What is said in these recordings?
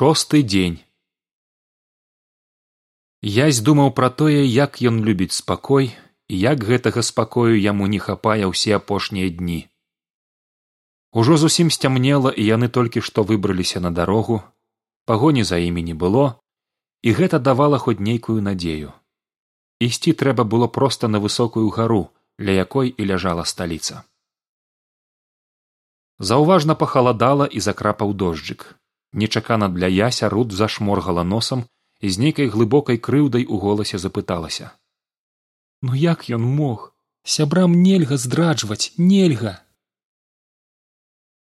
шосты дзень язь думаў пра тое як ён любіць спакой і як гэтага спакою яму не хапае ўсе апошнія дні. Ужо зусім сцямнела і яны толькі што выбраліся на дарогу пагоні за імі не было і гэта давала хоць нейкую надзею. Ісці трэба было проста на высокую гару ля якой і ляжала сталіца. Заўважна пахаладала і закрапаў дожджык нечакана для яся руд зашморгала носам і з нейкай глыбокай крыўдай у голасе запыталася. Ну як ён мог? Сябрам нельга здраджваць нельга!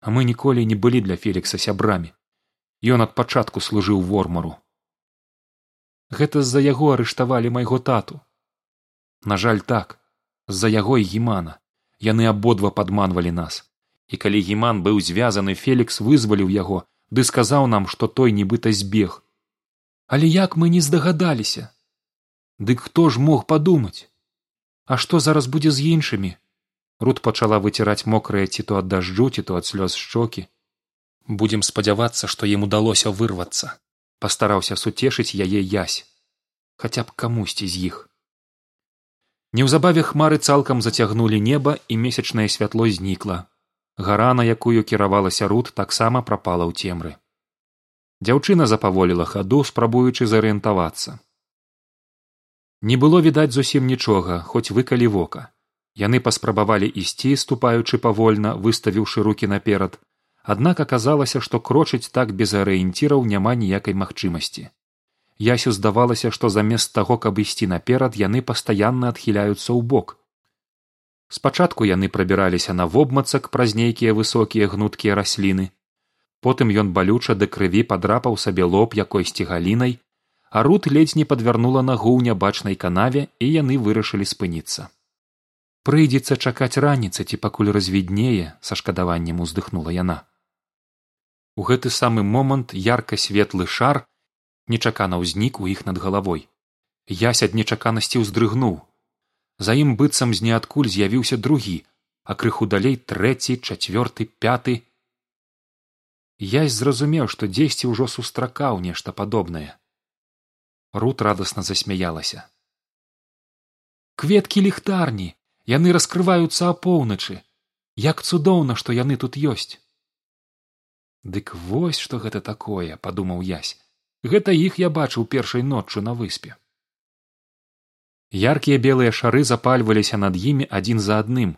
А мы ніколі не былі для фелікса сябрамі. Ён ад пачатку служыў вормару. Гэта з за яго арыштавалі майго тату. На жаль так з за яго і гімана. Яны абодва падманвалі нас. І калі гіман быў звязаны фелікс вызваліў яго ды сказаў нам што той нібыта збег. Але як мы не здагадаліся? Дык хто ж мог падумаць? А што зараз будзе з іншымі? Руд пачала выціраць мокрае ці то ад дажджу ці то ад слёз шчокі. Будзем спадзявацца што ім удалося вырвацца пастараўся суцешыць яе язь хаця б камусьці з іх. Неўзабаве хмары цалкам зацягнулі неба і месячнае святло знікла гара на якую кіравалася руд таксама прапала ў цемры. Дзяўчына запаволіла хаду спрабуючы зарыентавацца. Не было відаць зусім нічога хоць выкалі вока. Яны паспрабавалі ісці ступаючы павольна выставіўшы руки наперад. Аднак аказалася што крочыць так без арыенціраў няма ніякай магчымасці. Ясю здавалася што замест таго каб ісці наперад яны пастаянна адхіляюцца ў бок спачатку яны прабіраліся на вобмацак праз нейкія высокія гнуткія расліны. Потым ён балюча да крыві падрапаў сабе лоб якойсьці галінай а рут ледзь не падвярнула нагу ў нябачнай канаве і яны вырашылі спыніцца. Прыйдзецца чакаць раніцы ці пакуль развіднее са шкадаваннем уздыхнула яна. У гэты самы момант ярка светлы шар нечакана ўзнік у іх над галавой. Ясь ад нечаканасці ўздрыгнуў за ім быццам з ніадкуль з'явіўся другі а крыху далей трэці чацвёрты пяты. Ясь зразумеў што дзесьці ўжо сустракаў нешта падобнае. Рут радасна засмяялася. Кветкі ліхтарні! Яны раскрываюцца апоўначы як цудоўна што яны тут ёсць! Дык вось што гэта такое падумаў язь гэта іх я бачыў першай ноччу на выспе яркія белыя шары запальваліся над імі адзін за адным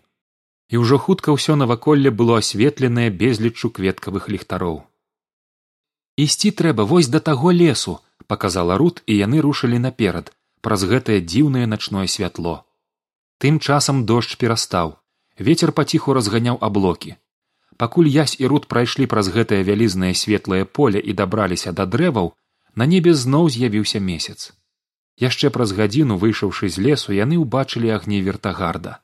і ўжо хутка ўсё наваколле было асветленае безліччу кветкавых ліхтароў. Ісці трэба вось да таго лесу показала рут і яны рушылі наперад праз гэтае дзіўнае начное святло. Тым часам дождж перастаў. Вецер паціху разганяў аблокі. Пакуль язь і рут прайшлі праз гэтае вялізнае светлае поле і дабраліся да дрэваў на небе зноў з'явіўся месяц яшчэ праз гадзіну выйшаўшы з лесу яны ўбачылі агні вертагарда.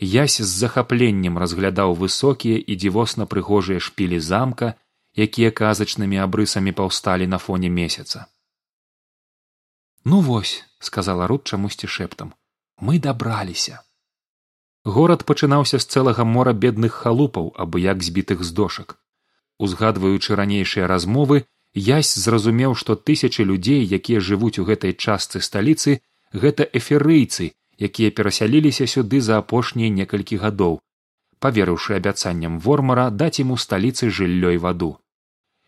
Язь з захапленнем разглядаў высокія і дзівосна прыгожыя шпілі замка якія казачнымі абрысамі паўсталі на фоне месяца. Ну вось сказала рут чамусьці шэптам мы дабраліся горад пачынаўся з цэлага мора бедных халупаў абы як збітых з дошак. Узгадваючы ранейшыя размовы язь зразумеў што тысячы людзей якія жывуць у гэтай частцы сталіцы гэта эферыйцы якія перасяліліся сюды за апошнія некалькі гадоў паверыўшы абяцанням вормара даць ім у сталіцы жыллёй ваду.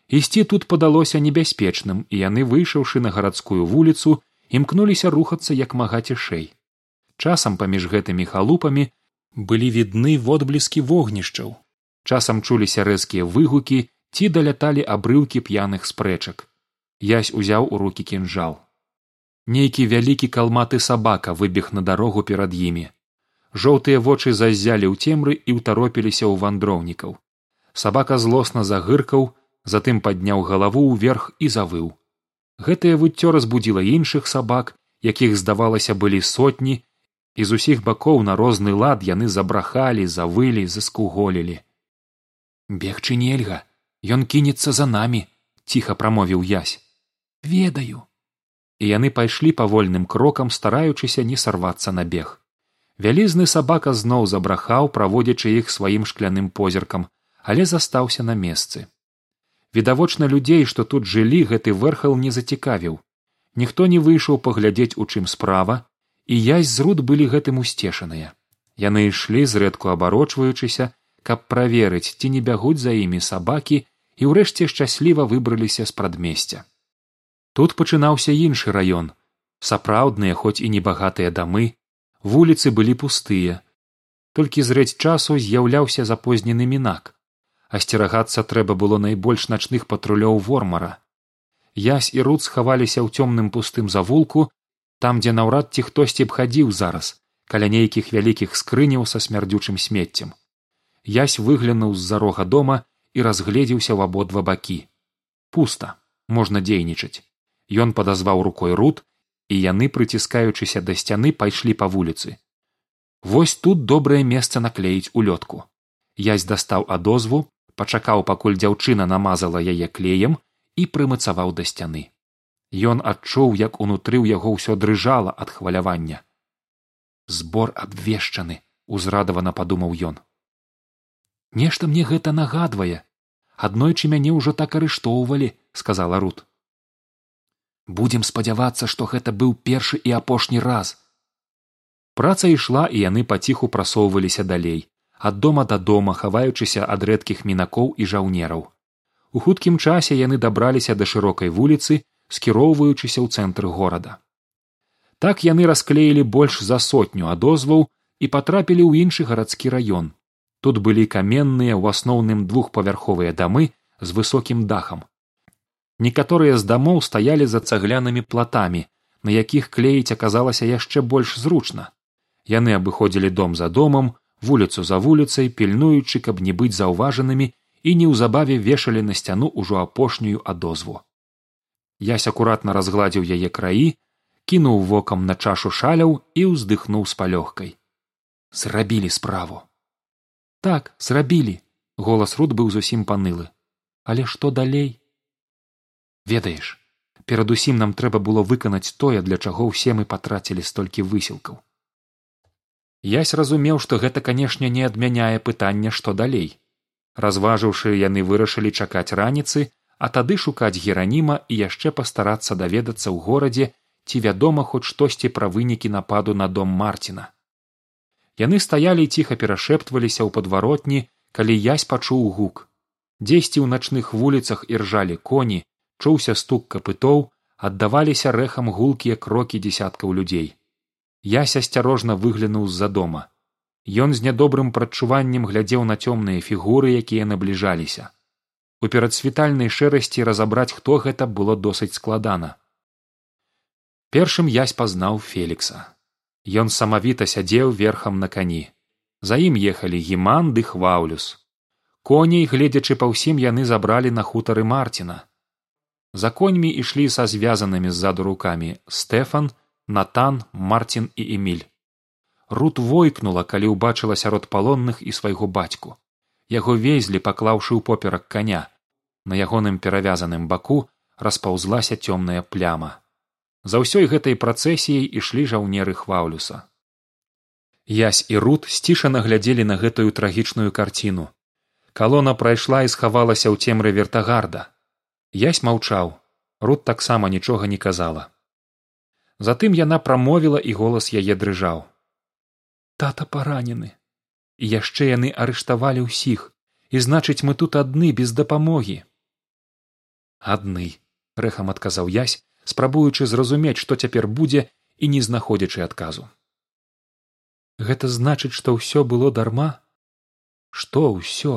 Ісці тут падалося небяспечным і яны выйшаўшы на гарадскую вуліцу імкнуліся рухацца як мага цішэй. Часам паміж гэтымі халупамі былі відны водбліскі вогнішчаў. Часам чуліся рэзкія выгукі ці даляталі абрыўкі п'яных спрэчак. Язь узяў у руки кінжал. Нейкі вялікі калматы сабака выбег на дарогу перад імі. Жоўтыя вочы заззялі ў цемры і ўтаропіліся ў вандроўнікаў. Сабака злосна загыркаў затым падняў галаву ўверх і завыў. Гэтае выццё разбудзіла іншых сабак якіх здавалася былі сотні і з усіх бакоў на розны лад яны забрахалі завылі заскуголілі. Бегчы нельга ён кінецца за намі ціха прамовіў язь ведаю. І яны пайшлі павольным крокам стараючыся не сарвацца на бег. Вялізны сабака зноў забрахаў праводзячы іх сваім шкляным позіркам але застаўся на месцы. Відавочна людзей што тут жылі гэты вэрхал не зацікавіў. Ніхто не выйшаў паглядзець у чым справа і язь з руд былі гэтым усцешаныя. Яны ішлі зрэдку абарочваючыся каб праверыць ці не бягуць за імі сабакі і ўрэшце шчасліва выбраліся з прадмесця. Тут пачынаўся іншы раён. Сапраўдныя хоць і небагатыя дамы вуліцы былі пустыя. Толькі зрэць часу з'яўляўся запознены мінак. Асцерагацца трэба было найбольш начных патрулёў вормара. Язь і руд схаваліся ў цёмным пустым завулку там дзе наўрад ці хтосьці б хадзіў зараз каля нейкіх вялікіх скрыняў са смярдзючым смеццем. Язь выглянуў з за рога дома і разгледзеўся ў абодва бакі. Пуста можна дзейнічаць. Ён падазваў рукой руд і яны прыціскаючыся да сцяны пайшлі па вуліцы. Вось тут добрае месца наклеіць улётку язь дастаў адозву пачакаў пакуль дзяўчына намазала яе клеем і прымацаваў да сцяны. Ён адчуў як унутры ў яго ўсё дрыжала ад хвалявання. Збор абвешчаны узрадавана падумаў ён нешта мне гэта нагадвае. Аднойчы мяне ўжо так арыштоўвалі сказала рут. Будзем спадзявацца што гэта быў першы і апошні раз. Праца ішла і яны паціху прасоўваліся далей. Ад дома да дома хаваючыся ад рэдкіх мінакоў і жаўнераў. У хуткім часе яны дабраліся да шырокай вуліцы скіроўваючыся ў цэнтр горада. Так яны расклеілі больш за сотню адозваў і патрапілі ў іншы гарадскі раён тут былі каменныя ў асноўным двухпавярховыя дамы з высокім дахам некаторыя з дамоў стаялі за цаглянымі платамі на якіх клеіць аказалася яшчэ больш зручна яны абыходзілі дом за домам вуліцу за вуліцай пільнуючы каб не быць заўважанымі і неўзабаве вешалі на сцяну ўжо апошнюю адозву. Ясь акуратна разгладзіў яе краі кінуў вокам на чашу шаляў і ўздыхнуў з палёгкай. Зрабілі справу так зрабілі голас руд быў зусім панылы але што далей ведаеш перадусім нам трэба было выканаць тое для чаго ўсе мы патрацілі столькі высілкаў Ясь разумеў, што гэта канешне не адмяняе пытання што далей. Разважыўшы яны вырашылі чакаць раніцы, а тады шукаць гераніма і яшчэ пастарацца даведацца ў горадзе ці вядома хоць штосьці пра вынікі нападу на дом марціна. Яны стаялі ціха перашэптваліся ў падваротні, калі язь пачуў гук. Дзесьці ў начных вуліцах іржалі коні, чуўся стук капытоў, аддаваліся рэхам гулкія крокі дзясяткаў людзей. Ясь асцярожна выглянуў з за дома. Ён з нядобрым прадчуваннем глядзеў на цёмныя фігуры якія набліжаліся. У перадсвітальнай шэрасці разабраць хто гэта было досыць складана. Першым язь пазнаў фелікса ён самавіта сядзеў верхам на кані. За ім ехалі гіман ды хваўлюс коней гледзячы па ўсім яны забралі на хутары марціна за коньмі ішлі са звязанымі ззаду рукамі стэфан натан марцін і эмиль рут войкнула калі ўбачыла сярод палонных і свайго бацьку. Яго везлі паклаўшы ў поперак каня. На ягоным перавязаным баку распаўзлася цёмная пляма за ўсёй гэтай працэсіяй ішлі жаўнеры хваўлюса язь і рут сцішана глядзелі на гэтую трагічную карціну. Калона прайшла і схавалася ў цемры вертагарда. Язь маўчаў. Рут таксама нічога не казала. Затым яна прамовіла і голас яе дрыжаў. Тата паранены. І яшчэ яны арыштавалі ўсіх. І значыць мы тут адны без дапамогі адны рэхам адказаў язь спрабуючы зразумець што цяпер будзе і не знаходзячы адказу. Гэта значыць што ўсё было дарма? Што ўсё?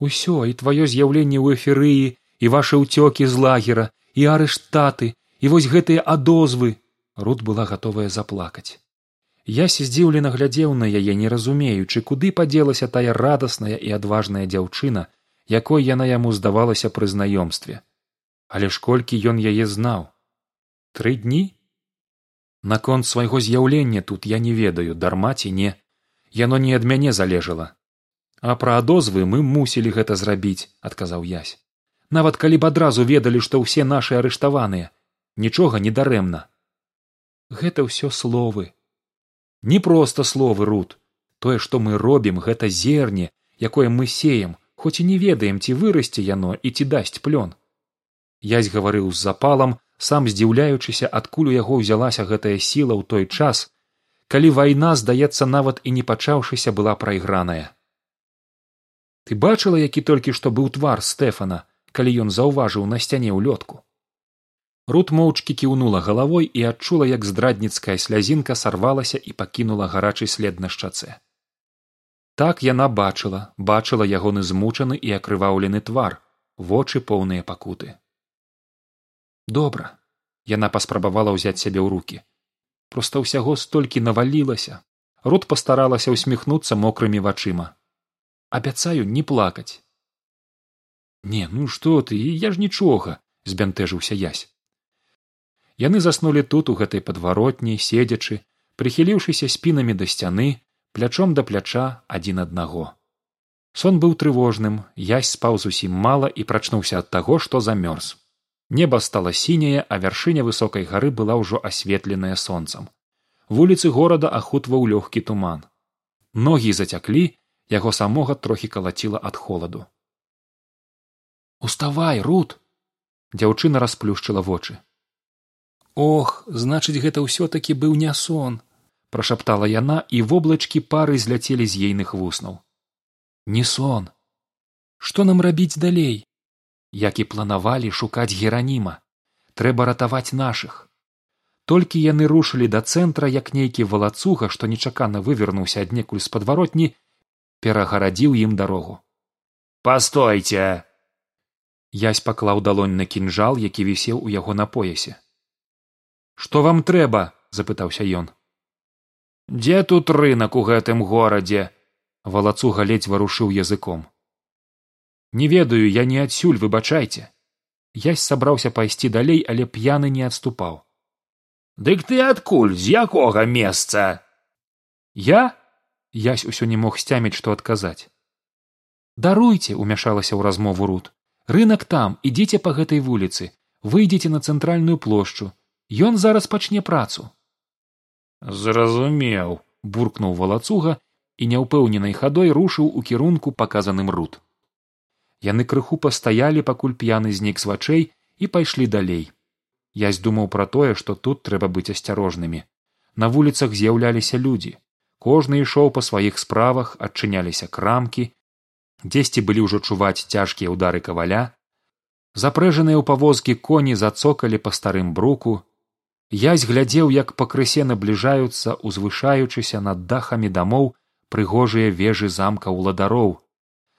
Усё і тваё з'яўленне ў эферыі і вашы ўцёкі з лагера і арыштаты і вось гэтыя адозвы. Руд была гатовая заплакаць. Я сіздзіўлена глядзеў на яе не разумеючы куды падзелася тая радасная і адважная дзяўчына якой яна яму здавалася пры знаёмстве але ж колькі ён яе знаў? Тры дні? Наконт свайго з'яўлення тут я не ведаю дарма ці не. Яно не ад мяне залежала. А пра адозвы мы мусілі гэта зрабіць адказаў язь нават калі б адразу ведалі што ўсе нашы арыштаваныя. Нічога не дарэмна. Гэта ўсё словы. Не проста словы руд тое што мы робім гэта зерне якое мы сеем. Хоць і не ведаем ці вырасце яно і ці дасць плён язь гаварыў з запалам сам здзіўляючыся адкуль у яго ўзялася гэтая сіла ў той час калі вайна здаецца нават і не пачаўшыся была прайграная. Ты бачыла які толькі што быў твар стэфана калі ён заўважыў на сцяне ў лётку? Рут моўчкі кіўнула галавой і адчула як здрадніцкая слязінка сарвалася і пакінула гарачы след на шчацэ так яна бачыла бачыла ягоны змучаны і акрываўлены твар вочы поўныя пакуты добра. Яна паспрабавала ўзяць сябе ў руки проста ўсяго столькі навалілася. Рот пастаралася ўсміхнуцца мокрымі вачыма. Абяцаю не плакаць. Не ну што ты я ж нічога збянтэжыўся язь яны заснулі тут у гэтай падваротні седзячы прыхіліўшыся спінамі да сцяны плячом да пляча адзін аднаго. Сон быў трывожным язь спаў зусім мала і прачнуўся ад таго што замёрз неба стала сіняе а вяршыня высокай гары была ўжо асветленая сонцам. Вуліцы горада ахутваў лёгкі туман. Ногі зацяклі яго самога трохі калаціла ад холаду. Уставай рут дзяўчына расплюшчыла вочы. Ох значыць гэта ўсё такі быў не сон прашаптала яна і воблачкі пары зляцелі з ейных вуснаў. Не сон! Што нам рабіць далей як і планавалі шукаць гераніма. Трэба ратаваць нашых. Толькі яны рушылі да цэнтра як нейкі валацуга што нечакана вывернуўся аднекуль з падваротні перагарадзіў ім дарогу. Пастойце! Язь паклаў далонь на кінжал які вісеў у яго на поясе. Што вам трэба запытаўся ён. Дзе тут рынак у гэтым горадзе валацуга ледзь варушыў языком не ведаю я не адсюль выбачайце язь сабраўся пайсці далей але п'яны не адступаў дык ты адкуль з якога месца? Я язь усё не мог сцяміць што адказаць даруйце умяшалася ў размову рут рынак там ідзіце па гэтай вуліцы выйдзеце на цэнтральную плошчу ён зараз пачне працу зразумеў буркнуў валацуга і няўпэўненай хадой рушыў у кірунку паказаным рут яны крыху пастаялі пакуль п'яны знік з вачэй і пайшлі далей. Язь думаў пра тое што тут трэба быць асцярожнымі. На вуліцах з'яўляліся людзі. Кожны ішоў па сваіх справах адчыняліся крамкі. Дзесьці былі ўжо чуваць цяжкія ўдары каваля. Запрэжаныя ў павозкі коні зацокалі па старым бруку. Язь глядзеў як пакрысе набліжаюцца узвышаючыся над дахамі дамоў прыгожыя вежы замка ўладароў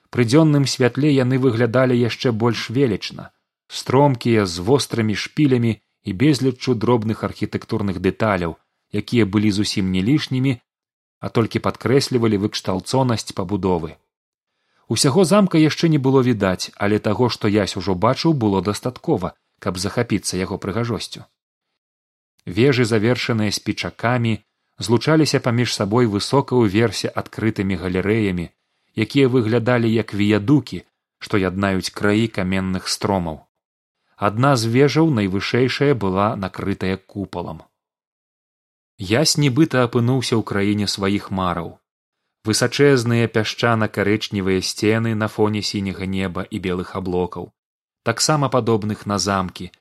пры дзённым святле яны выглядалі яшчэ больш велічна стромкія з вострымі шпілямі і безліччу дробных архітэктурных дэталяў якія былі зусім не лішнімі а толькі падкрэслівалі выкшталцонасць пабудовы. Усяго замка яшчэ не было відаць але таго што язь ужо бачыў было дастаткова каб захапіцца яго прыгажосцю. Вежы завершаныя спічакамі злучаліся паміж сабой высока ўверсе адкрытымі галерэямі якія выглядалі як віядукі што яднаюць краі каменных стромаў. Адна з вежаў найвышэйшая была накрытая купалам. Ясь нібыта апынуўся ў краіне сваіх мараў. Высачэзныя пясчана карычневыя сцены на фоне сіняга неба і белых аблокаў таксама падобных на замкі.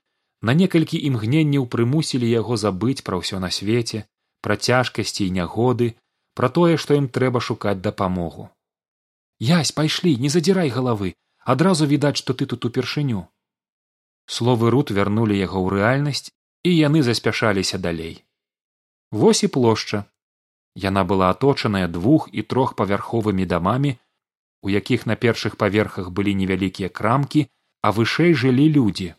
На некалькі імгненняў прымусілі яго забыць пра ўсё на свеце пра цяжкасці і нягоды пра тое што ім трэба шукаць дапамогу язь пайшлі не задзірай галавы адразу відаць што ты тут упершыню словы рут вярнулі яго ў рэальнасць і яны заспяшаліся далей. Вось і плошча. Яна была аточаная двух і трохпавярховымі дамамі у якіх на першых паверхах былі невялікія крамкі а вышэй жылі людзі.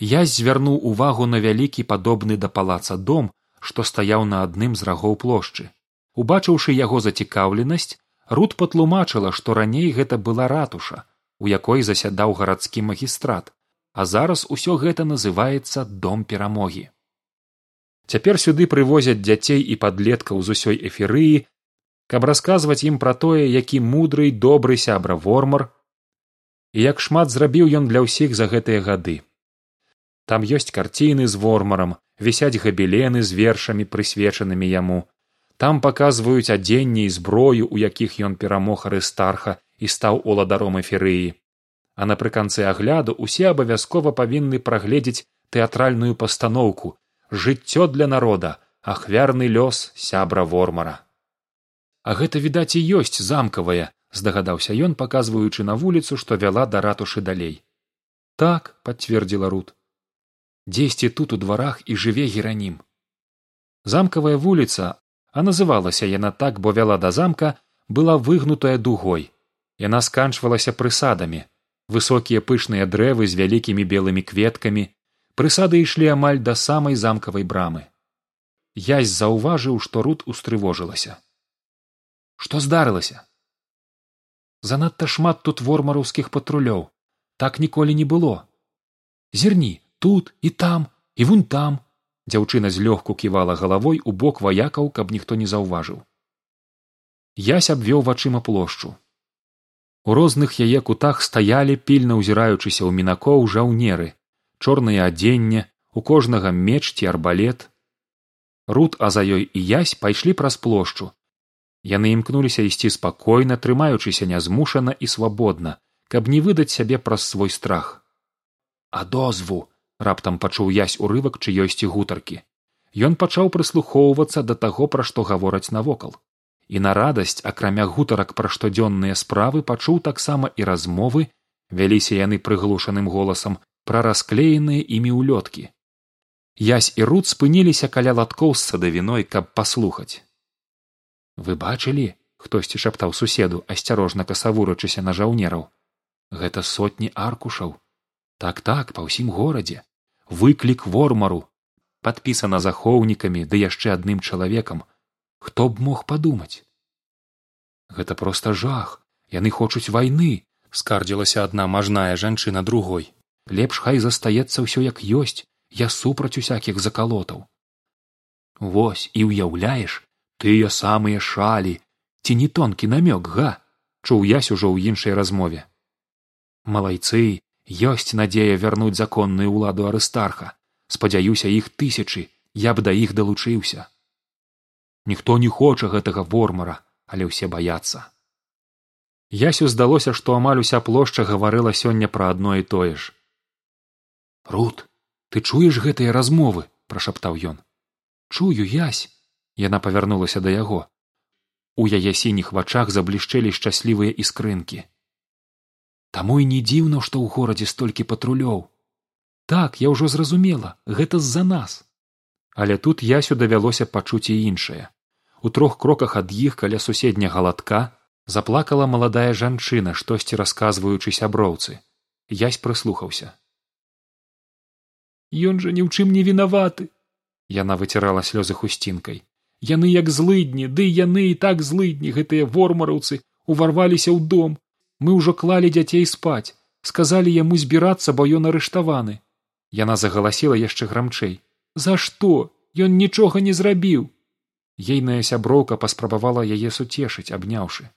Я звярнуў увагу на вялікі падобны да палаца дом што стаяў на адным з рагоў плошчы. Убачыўшы яго зацікаўленасць рут патлумачыла што раней гэта была ратуша у якой засядаў гарадскі магістрат а зараз усё гэта называецца дом перамогі цяпер сюды прывозяць дзяцей і падлеткаў з усёй эферыі каб расказваць ім пра тое які мудрый добры сябра вормар і як шмат зрабіў ён для ўсіх за гэтыя гады. Там ёсць карціны з вормарам вісяць габелены з вершамі прысвечанымі яму там паказваюць адзенне і зброю у якіх ён перамог арыстарха і стаў уладаром эферыі а напрыканцы агляду усе абавязкова павінны прагледзець тэатральную пастаноўку жыццё для народа ахвярны лёс сябра вормара а гэта відаць і ёсць замкавая здагадаўся ён паказваючы на вуліцу што вяла да ратушы далей. Так пацвердзіла рут дзесьці тут у дварах і жыве геранім замкавая вуліца а называлася яна так бо вяла да замка была выгнутая дугой. Яна сканчвалася прысадамі. Высокія пышныя дрэвы з вялікімі белымі кветкамі. Прысады ішлі амаль да самай замкавай брамы. Язь заўважыў што рут устрывожылася. Што здарылася? Занадта шмат тут вормараўскіх патрулёў. Так ніколі не было. Зірні тут і там і вунь там дзяўчына злёгку ківала галавой у бок ваякаў каб ніхто не заўважыў. Ясь абвёў вачыма плошчу. У розных яе кутах стаялі пільна ўзіраючыся ў мінакоў жаўнеры чорнае адзенне у кожнага меч ці арбалет. Рут а за ёй і язь пайшлі праз плошчу. Яны імкнуліся ісці спакойна трымаючыся нязмушана і свабодна каб не выдаць сябе праз свой страх. А дозву раптам пачуў язь урывак чыёйсьці гутаркі. Ён пачаў прыслухоўвацца да таго пра што гавораць навокал. І на радасць акрамя гутарак пра штодзённыя справы пачуў таксама і размовы вяліся яны прыглушаным голасам пра расклееныя імі ўлёткі. Язь і руд спыніліся каля латкоў з садавіной каб паслухаць. Вы бачылі хтосьці шаптаў суседу асцярожна касавурачыся на жаўнераў. Гэта сотні аркушаў так так па ўсім горадзе. Выклік вормару падпісана захоўнікамі ды яшчэ адным чалавекам. Хто б мог падумаць? Гэта проста жах. Яны хочуць вайны скардзілася адна мажная жанчына другой. Лепш хай застаецца ўсё як ёсць я супраць усякіх закалотаў. Вось і ўяўляеш тыя самыя шалі. Ці не тонкі намёк га? Чуў ясь ужо ў іншай размове. Малайцы ёсць надзея вярнуць законную ўладу арыстарха. Спадзяюся іх тысячы. Я б да іх далучыўся. Ніхто не хоча гэтага вормара але ўсе баяцца. Ясю здалося што амаль уся плошча гаварыла сёння пра адно і тое ж. Рут ты чуеш гэтыя размовы прашаптаў ён. Чую язь яна павярнулася да яго. У яе сініх вачах заблішчэлі шчаслівыя іскрынкі таму і не дзіўна што ў горадзе столькі патрулёў. Так я ўжо зразумела гэта з за нас. Але тут ясю давялося пачуць і іншае. У трох кроках ад іх каля суседняга латка заплакала маладая жанчына штосьці расказваючы сяброўцы язь прыслухаўся. Ён жа ні ў чым не вінаваты! Яна выцірала слёзы хусцінкай. Яны як злыдні ды яны і так злыдні гэтыя вормараўцы уварваліся ў дом мы ўжо клалі дзяцей спаць. Сказалі яму збірацца бо ён арыштаваны яна загаласіла яшчэ грамчэй. За што? Ён нічога не зрабіў ейная сяброўка паспрабавала яе суцешыць абняўшы.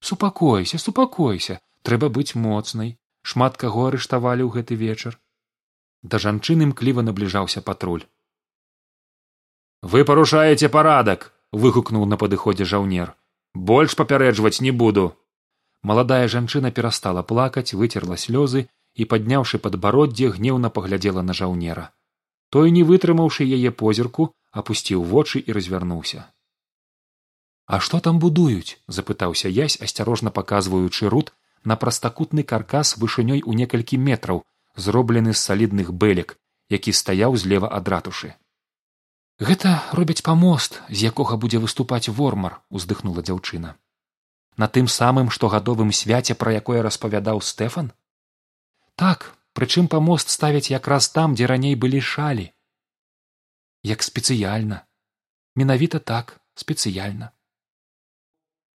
Супакойся супакойся трэба быць моцнай. Шмат каго арыштавалі ў гэты вечар да жанчын імкліва набліжаўся патруль. Вы парушаеце парадак выгукнуў на падыходзе жаўнер. Больш папярэджваць не буду маладая жанчына перастала плакаць выцерла слёзы і падняўшы падбароддзе гнеўна паглядзела на жаўнера. Той не вытрымаўшы яе позірку апусціў вочы і развярнуўся. А што там будуюць запытаўся язь асцярожна паказваючы рут на прастакутны каркас вышынёй у некалькі метраў зроблены з салідных бэлек які стаяў злева ад ратушы. Гэта робяць памост з якога будзе выступаць вормар уздыхнула дзяўчына на тым самым штогадовым свяце пра якое распавядаў стэфан? Так прычым памост ставяць якраз там дзе раней былі шалі. Як спецыяльна. Менавіта так спецыяльна.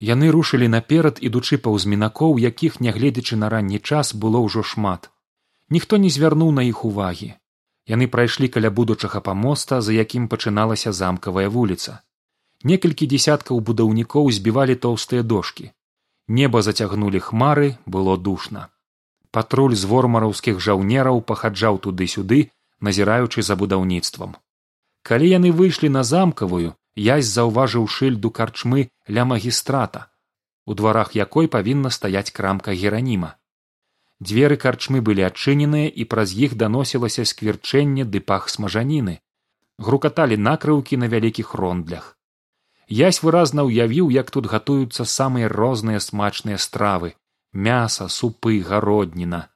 Яны рушылі наперад ідучы паўз мінакоў якіх нягледзячы на ранні час было ўжо шмат. Ніхто не звярнуў на іх увагі. Яны прайшлі каля будучага памоста за якім пачыналася замкавая вуліца некалькі дзясяткаў будаўнікоў збівалі тоўстыя дошки неба зацягнулі хмары было душна. Патруль з вормараўскіх жаўнераў пахаджаў туды сюды назіраючы за будаўніцтвам. Калі яны выйшлі на замкавую язь заўважыў шыльду карчмы ля магістрата у дварах якой павінна стаяць крамка гераніма. Дзверы карчмы былі адчыненыя і праз іх даносілася скверчэнне ды пах смажаніны. Грукаталі накрыўкі на вялікіх рондлях язь выразна ўявіў як тут гатуюцца самыя розныя смачныя стравы мяса супы гародніна.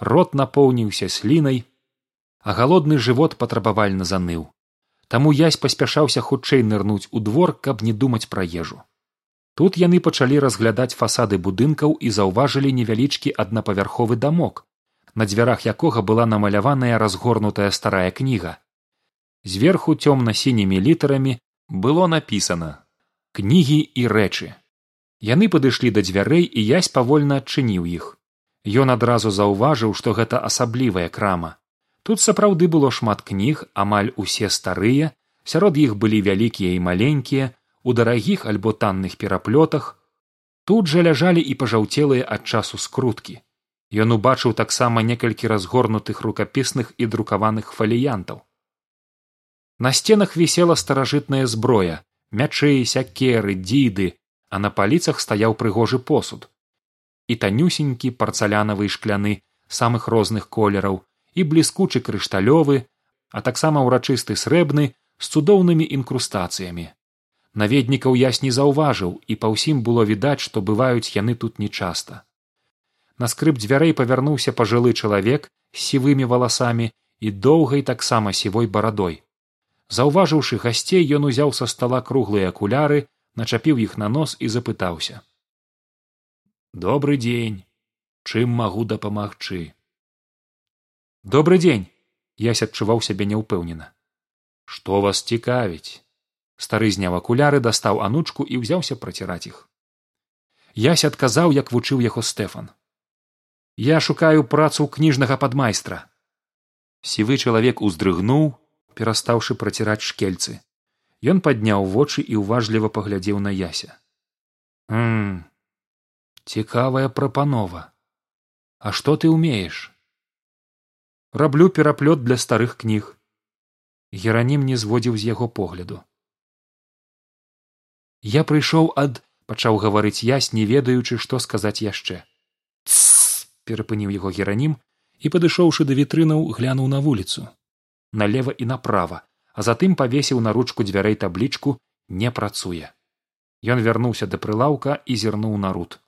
Рот напоўніўся слінай а галодны жывот патрабавальна заныў. Таму язь паспяшаўся хутчэй нырнуць у двор каб не думаць пра ежу. Тут яны пачалі разглядаць фасады будынкаў і заўважылі невялічкі аднапавярховы дамок на дзвярах якога была намаляваная разгорнутая старая кніга. Зверху цёмна сінімі літарамі было напісана кнігі і рэчы яны падышлі да дзвярэй і язь павольна адчыніў іх. Ён адразу заўважыў што гэта асаблівая крама. Тут сапраўды было шмат кніг амаль усе старыя сярод іх былі вялікія і маленькія у дарагіх альбо танных пераплётах. Тут жа ляжалі і пажаўцелыя ад часу скруткі. Ён убачыў таксама некалькі разгорнутых рукапісных і друкаваных фаліянтаў на сценах вісела старажытная зброя мячы сякеры дзіды а на паліцах стаяў прыгожы посуд. І танюсенькі парцалянавы шкляны самых розных колераў і бліскучы крышталёвы а таксама ўрачысты срэбны з цудоўнымі інкрустацыямі. Наведнікаў ясь не заўважыў і па ўсім было відаць што бываюць яны тут нечаста. На скрып дзвярэй павярнуўся пажылы чалавек з сівымі валасамі і доўгай таксама сівой барадой заўважыўшы гасцей ён узяў са стала круглыя акуляры начапіў іх на нос і запытаўся. Добрый дзень. Чым магу дапамагчы? Добрый дзень ясь адчуваў сябе няўпэўнена. Што вас цікавіць стары зняў акуляры дастаў анучку і ўзяўся праціраць іх. Ясь адказаў як вучыў яго стэфан. Я шукаю працу кніжнага падмайстра сівы чалавек уздрыгнуў перастаўшы праціраць шкельцы. Ён падняў вочы і ўважліва паглядзеў на яся. М цікавая прапанова. А што ты ўмееш? Раблю пераплёт для старых кніг геранім не зводзіў з яго погляду. Я прыйшоў ад пачаў гаварыць ясь не ведаючы што сказаць яшчэ. Перапыніў яго геранім і падышоўшы да вітрынаў глянуў на вуліцу налево і направа а затым павесіў на ручку дзвярэй таблічку не працуе ён вярнуўся да прылаўка і зірнуў на рут